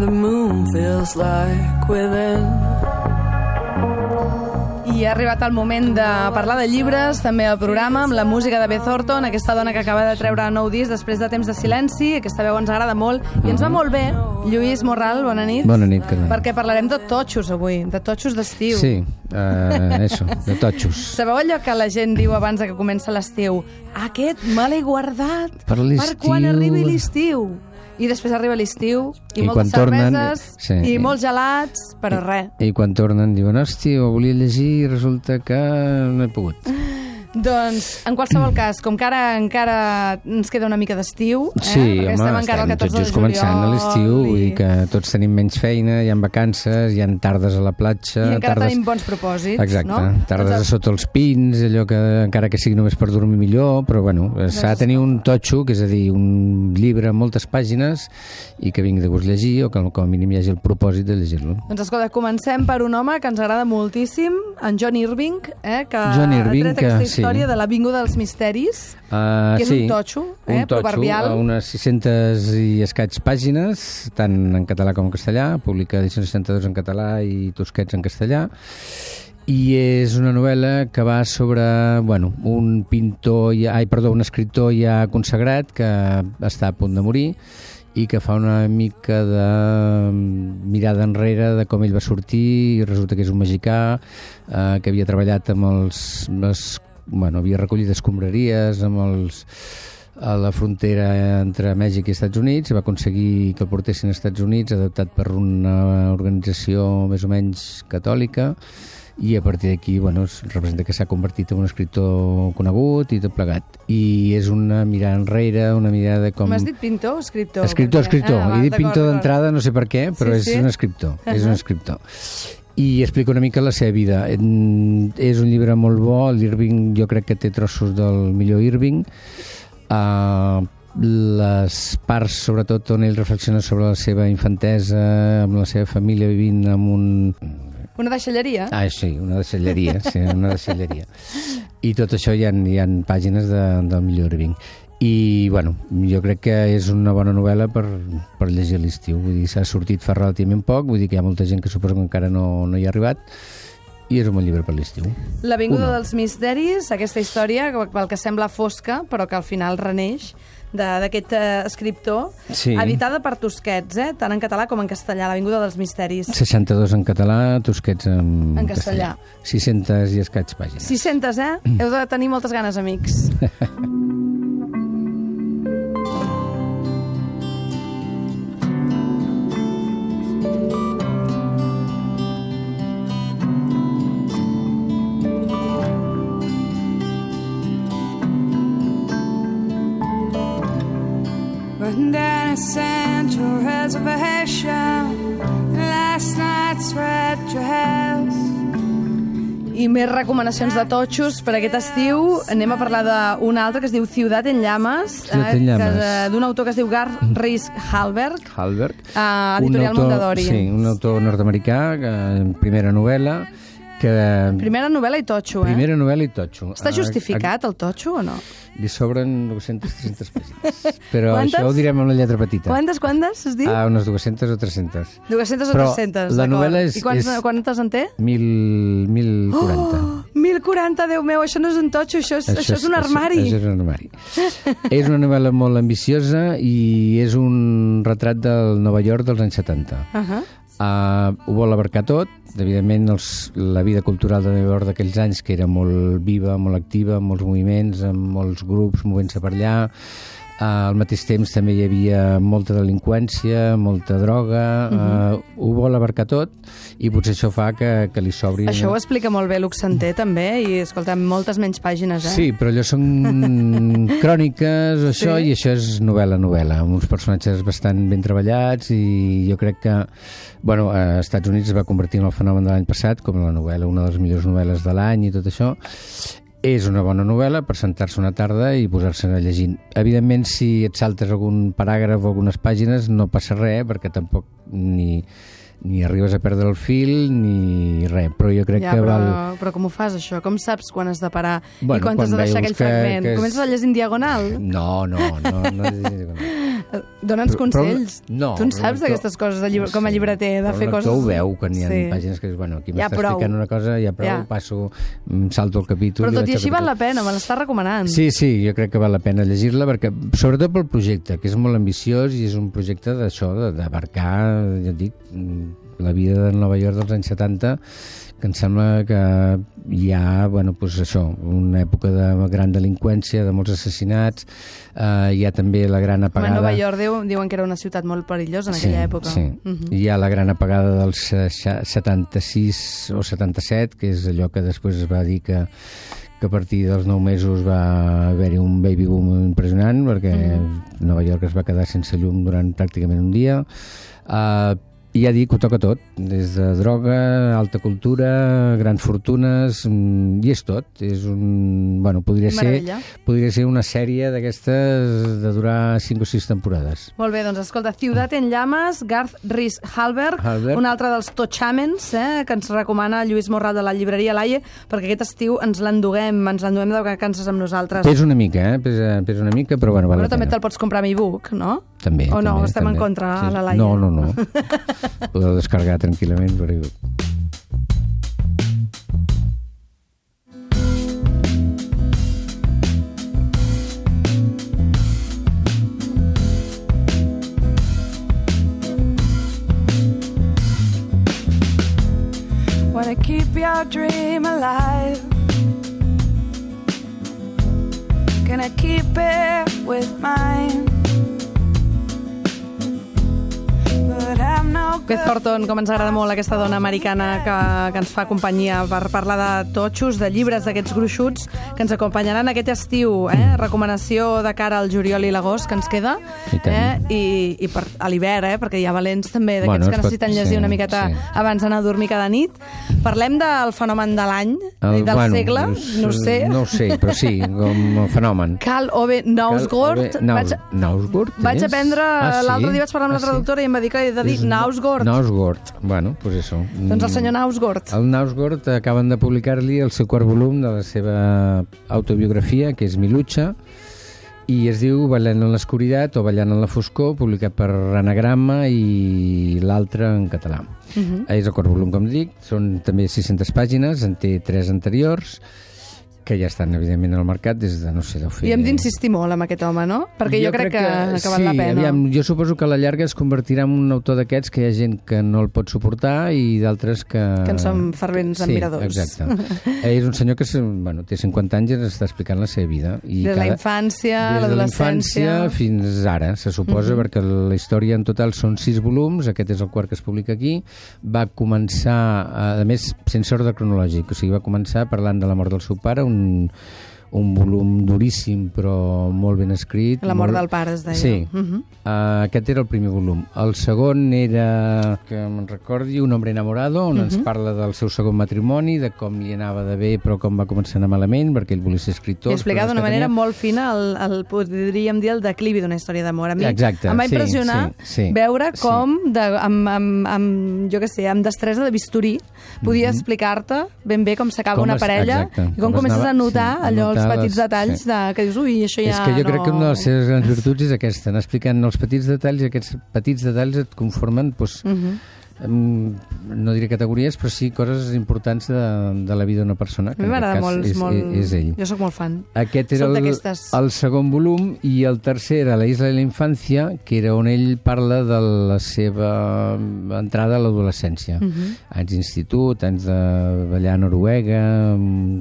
The moon feels like within. I ha arribat el moment de parlar de llibres, també al programa, amb la música de Beth Orton, aquesta dona que acaba de treure nou disc després de temps de silenci, aquesta veu ens agrada molt, i ens va molt bé. Lluís Morral, bona nit. Bona nit, Carme. Perquè parlarem de totxos avui, de totxos d'estiu. Sí, uh, eso, de totxos. Sabeu allò que la gent diu abans de que comença l'estiu? Aquest me l'he guardat Per l'estiu." quan arribi l'estiu. I després arriba l'estiu, i, I moltes tornen, cerveses, sí. i molts gelats, però res. I quan tornen diuen, hòstia, ho volia llegir i resulta que no he pogut. Doncs, en qualsevol cas, com que ara encara ens queda una mica d'estiu, eh? Sí, perquè home, estem encara 14 tot just començant a l'estiu, vull dir que tots tenim menys feina, hi ha vacances, hi ha tardes a la platja... I encara tardes... tenim bons propòsits, Exacte, no? tardes a sota els pins, allò que encara que sigui només per dormir millor, però bueno, s'ha de tenir un totxo, que és a dir, un llibre amb moltes pàgines i que vingui de gust llegir o que com a mínim hi hagi el propòsit de llegir-lo. Doncs escolta, comencem per un home que ens agrada moltíssim, en John Irving, eh, que John Irving, ha tret aquesta que- sí. història de l'Avinguda dels Misteris, Uh, que és sí, un totxo, eh, un totxo, proverbial. unes 600 i escaig pàgines, tant en català com en castellà, publica edicions 62 en català i Tosquets en castellà, i és una novel·la que va sobre bueno, un pintor, ja, ai, perdó, un escriptor ja consagrat que està a punt de morir i que fa una mica de mirada enrere de com ell va sortir i resulta que és un magicà eh, que havia treballat amb els, les, bueno, havia recollit escombraries amb els a la frontera entre Mèxic i Estats Units va aconseguir que el portessin als Estats Units adaptat per una organització més o menys catòlica i a partir d'aquí bueno, es representa que s'ha convertit en un escriptor conegut i tot plegat i és una mirada enrere una mirada com... M'has dit pintor o escriptor? Escriptor, Perquè- escriptor. Ah, va, He dit pintor d'entrada, no sé per què, però Sí, és sí? un escriptor. És Ahà. un escriptor. I explica una mica la seva vida. En- És un llibre molt bo, l'Irving jo crec que té trossos del millor Irving. Uh, les parts, sobretot, on ell reflexiona sobre la seva infantesa, amb la seva família vivint en un... Una deixalleria? Ah, sí, una deixalleria, sí, una deixalleria. I tot això hi ha, hi ha pàgines de, del millor Irving. I, bueno, jo crec que és una bona novel·la per, per llegir a l'estiu. Vull dir, s'ha sortit fa relativament poc, vull dir que hi ha molta gent que suposo que encara no, no hi ha arribat, i és un bon llibre per l'estiu. L'Avinguda dels Misteris, aquesta història, pel que sembla fosca, però que al final reneix, de- d'aquest eh, escriptor, Sí. editada per Tosquets, eh? tant en català com en castellà, l'Avinguda dels Misteris. 62 en català, Tosquets en, En castellà. 600 i escaig pàgines. 600, eh? Heu de tenir moltes ganes, amics. I més recomanacions de totxos per aquest estiu. Anem a parlar d'un altre que es diu Ciutat en Llames, Ciutat en que, Llames. eh, d'un autor que es diu Gar Reis Halberg, Halberg. a Editorial un autor, Mondadori. Sí, un autor nord-americà, en primera novel·la, que... Primera novel·la i totxo, eh? Primera novel·la i totxo. Està Ah, justificat, el totxo, o no? Li sobren 200-300 pàgines. Però Quantes? això ho direm amb la lletra petita. Quantes, quantes, es diu? Ah, unes 200 o 300. 200 o Però 300, la d'acord. novel·la és- I quants, és- quantes en té? 1.000, 1.040. Oh, 1040, Déu meu, això no és un totxo, això és, això és un armari. Això, això és un armari. és una novel·la molt ambiciosa i és un retrat del Nova York dels anys 70. Uh -huh. Uh, ho vol abarcar tot, evidentment els, la vida cultural de Nova York d'aquells anys que era molt viva, molt activa, amb molts moviments, amb molts grups movent-se per allà al mateix temps també hi havia molta delinqüència, molta droga, uh -huh. uh, ho vol abarcar tot i potser això fa que, que li s'obri... Això ho explica molt bé Luxanter, també, i escolta, moltes menys pàgines, eh? Sí, però allò són cròniques, això, Sí. i això és novel·la-novel·la, amb uns personatges bastant ben treballats i jo crec que bueno, a Estats Units es va convertir en el fenomen de l'any passat com la novel·la, una de les millors novel·les de l'any i tot això. És una bona novel·la per sentar-se una tarda i posar-se a llegir. Evidentment, si et saltes algun paràgraf o algunes pàgines, no passa res, perquè tampoc ni, ni arribes a perdre el fil ni res, però jo crec ja, que però, val... però com ho fas, això? Com saps quan has de parar Bueno, i quan t'has de quan deixar aquell que- fragment? que és- Comences a llegir en diagonal? No, no, no, no, no Eh, Dona'ns Però- però- consells. no, tu en però saps d'aquestes coses de llibre, com a Sí, llibreter, de però fer coses... lector ho veu, quan hi ha Sí. pàgines que dius, bueno, aquí Ja m'està prou. explicant una cosa, ja prou, Ja. passo, salto el capítol... Però i tot i al així val la pena, me l'està recomanant. Sí, sí, jo crec que val la pena llegir-la, perquè sobretot pel projecte, que és molt ambiciós i és un projecte d'això, de- d'abarcar, ja et dic, la vida de Nova York dels anys 70, que em sembla que hi ha, bueno, doncs això, una època de gran delinqüència, de molts assassinats, eh, hi ha també la gran Home, apagada... Nova York diu, diuen que era una ciutat molt perillosa en aquella època. Sí. Mhm. Hi ha la gran apagada del se- xa- 76 o 77, que és allò que després es va dir que que a partir dels 9 mesos va haver-hi un baby boom impressionant perquè Mhm. Nova York es va quedar sense llum durant pràcticament un dia uh, i ja dic, ho toca tot des de droga, alta cultura grans fortunes mm, i és tot és un, bueno, podria ser podria ser una sèrie d'aquestes de durar 5 o 6 temporades Molt bé, doncs escolta, Ciutat en llames, Garth Rhys Halberg, Halberg. un altre dels tochamens eh, que ens recomana Lluís Morral de la llibreria Laie, perquè aquest estiu ens l'enduguem, ens l'enduguem de vacances amb nosaltres. Pesa una mica, eh? Pesa, pesa una mica, però bueno, val Però també te'l pots comprar amb e-book, no? També, O no, també, estem en també. contra, la Laia. No, no, no. Podeu descarregar tranquil·lament. Però... Wanna keep your dream alive. Gonna keep it with mine. Beth. Thornton, com ens agrada molt aquesta dona americana que, que ens fa companyia per parlar de totxos, de llibres d'aquests gruixuts, que ens acompanyaran aquest estiu, eh? recomanació de cara al juliol i l'agost que ens queda, I tant. eh? I, i per, a l'hivern, eh? perquè hi ha valents també d'aquests Bueno, que es pot- necessiten llegir sí, una miqueta sí. abans d'anar a dormir cada nit. Parlem del fenomen de l'any, del segle, és- no ho sé. No ho sé, però sí, com a fenomen. Cal Ove. Naus, Vaig, Nausgård? vaig aprendre, Ah, sí? l'altre dia vaig parlar amb la Ah, sí? traductora i em va dir que he de dir És Nausgård. Nausgård. Bueno, pues eso. Doncs el senyor Nausgård. El Nausgård acaben de publicar-li el seu quart volum de la seva autobiografia, que és Milucha, i es diu Ballant en l'escuritat o Ballant en la foscor, publicat per Anagrama i l'altre en català. Uh Mhm. -huh. És el quart volum, com dic, són també 600 pàgines, en té tres anteriors, que ja estan, evidentment, al mercat des de, no sé, deu fer... I hem d'insistir molt amb aquest home, no? Perquè jo, crec, que, que val sí, la pena. Aviam, jo suposo que a la llarga es convertirà en un autor d'aquests que hi ha gent que no el pot suportar i d'altres que... Que en som fervents sí, admiradors. exacte. Eh, és un senyor que bueno, té 50 anys i ens està explicant la seva vida. I Des de la infància, des de l'adolescència... fins ara, se suposa, Mhm. perquè la història en total són sis volums, aquest és el quart que es publica aquí. Va començar, a més, sense ordre cronològic, o sigui, va començar parlant de la mort del seu pare, un, 嗯 un volum duríssim però molt ben escrit. La mort molt... del pare, es deia. Sí, Mhm. uh, aquest era el primer volum. El segon era, que me'n recordi, Un hombre enamorado, on Mhm. ens parla del seu segon matrimoni, de com li anava de bé però com va començar a anar malament, perquè ell volia ser escriptor. I explicar d'una manera tenia. molt fina el, el, podríem dir, el declivi d'una història d'amor. A mi Exacte, em va sí, impressionar sí, sí, veure sí. com, de, amb, amb, amb, jo què sé, amb destresa de bisturí, podia explicar-te ben bé com s'acaba Mhm. Una parella exacte, i com, com es comences anava- a notar sí, allò, els petits detalls sí. de, que dius, ui, això ja és que jo no... crec que una de les seves grans virtuts és aquesta, anar explicant els petits detalls i aquests petits detalls et conformen doncs, Mhm. mm, no diré categories, però sí coses importants de, de la vida d'una persona. A Que mi en aquest m'agrada molt, és, molt... és ell. Jo sóc molt fan. Aquest era el, el segon volum i el tercer era La isla de la infància, que era on ell parla de la seva entrada a l'adolescència. Uh -huh. Anys d'institut, anys de ballar a Noruega,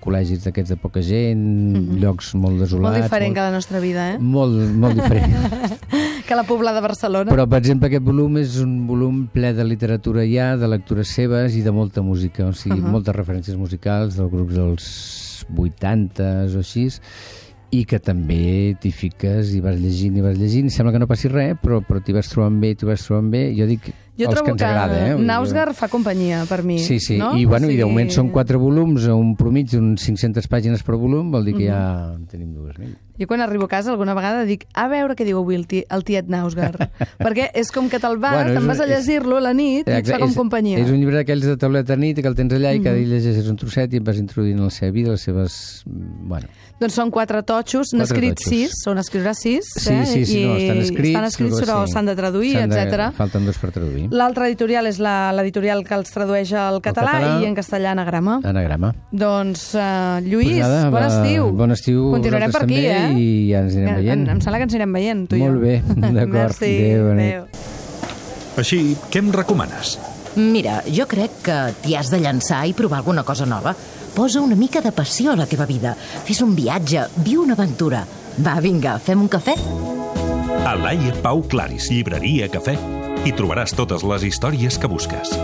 col·legis d'aquests de poca gent, llocs molt desolats. Molt diferent que molt, la nostra vida, eh? molt, molt diferent. Que la Pobla de Barcelona. Però, per exemple, aquest volum és un volum ple de literatura ja, de lectures seves i de molta música, o sigui, uh -huh. moltes referències musicals dels grups dels 80s o així, i que també t'hi fiques i vas llegint i vas llegint, sembla que no passi res, però, però t'hi vas trobant bé, t'hi vas trobant bé, jo dic jo els trobo que ens agrada, eh? Nausgar fa companyia per mi. Sí, sí, no? i, bueno, O i de moment són quatre volums, un promig d'uns 500 pàgines per volum, vol dir que ja en tenim dues. No? Jo quan arribo a casa alguna vegada dic a veure què diu avui el, ti, el tiet Nausgar. Perquè és com que te'l vas, Bueno, te'n vas a llegir-lo a la nit i et fa com és- companyia. És un llibre d'aquells de tauleta a nit que el tens allà i cada dia llegeixes un trosset i et vas introduint en la seva vida, les seves... mm, Bueno, Doncs són quatre totxos, n'ha escrit totxos. sis, són escriure sis, sí, eh? sí, sí, I no, estan escrits. estan escrits però sí. s'han de traduir, etc. Falten dos per traduir. L'altra editorial és la- l'editorial que els tradueix al català, català. i en castellà anagrama. Anagrama. Doncs, uh, Lluís, Pues nada, bon estiu. Bon estiu Continuarem per aquí, també, eh? i ja ens anirem Em, veient. em sembla que ens anirem veient, tu i jo. Molt bé, d'acord. Merci, Adéu, adéu. Així, què em recomanes? Mira, jo crec que t'hi has de llançar i provar alguna cosa nova. Posa una mica de passió a la teva vida. Fes un viatge, viu una aventura. Va, vinga, fem un cafè? A Laia Pau Claris, llibreria, cafè, hi trobaràs totes les històries que busques.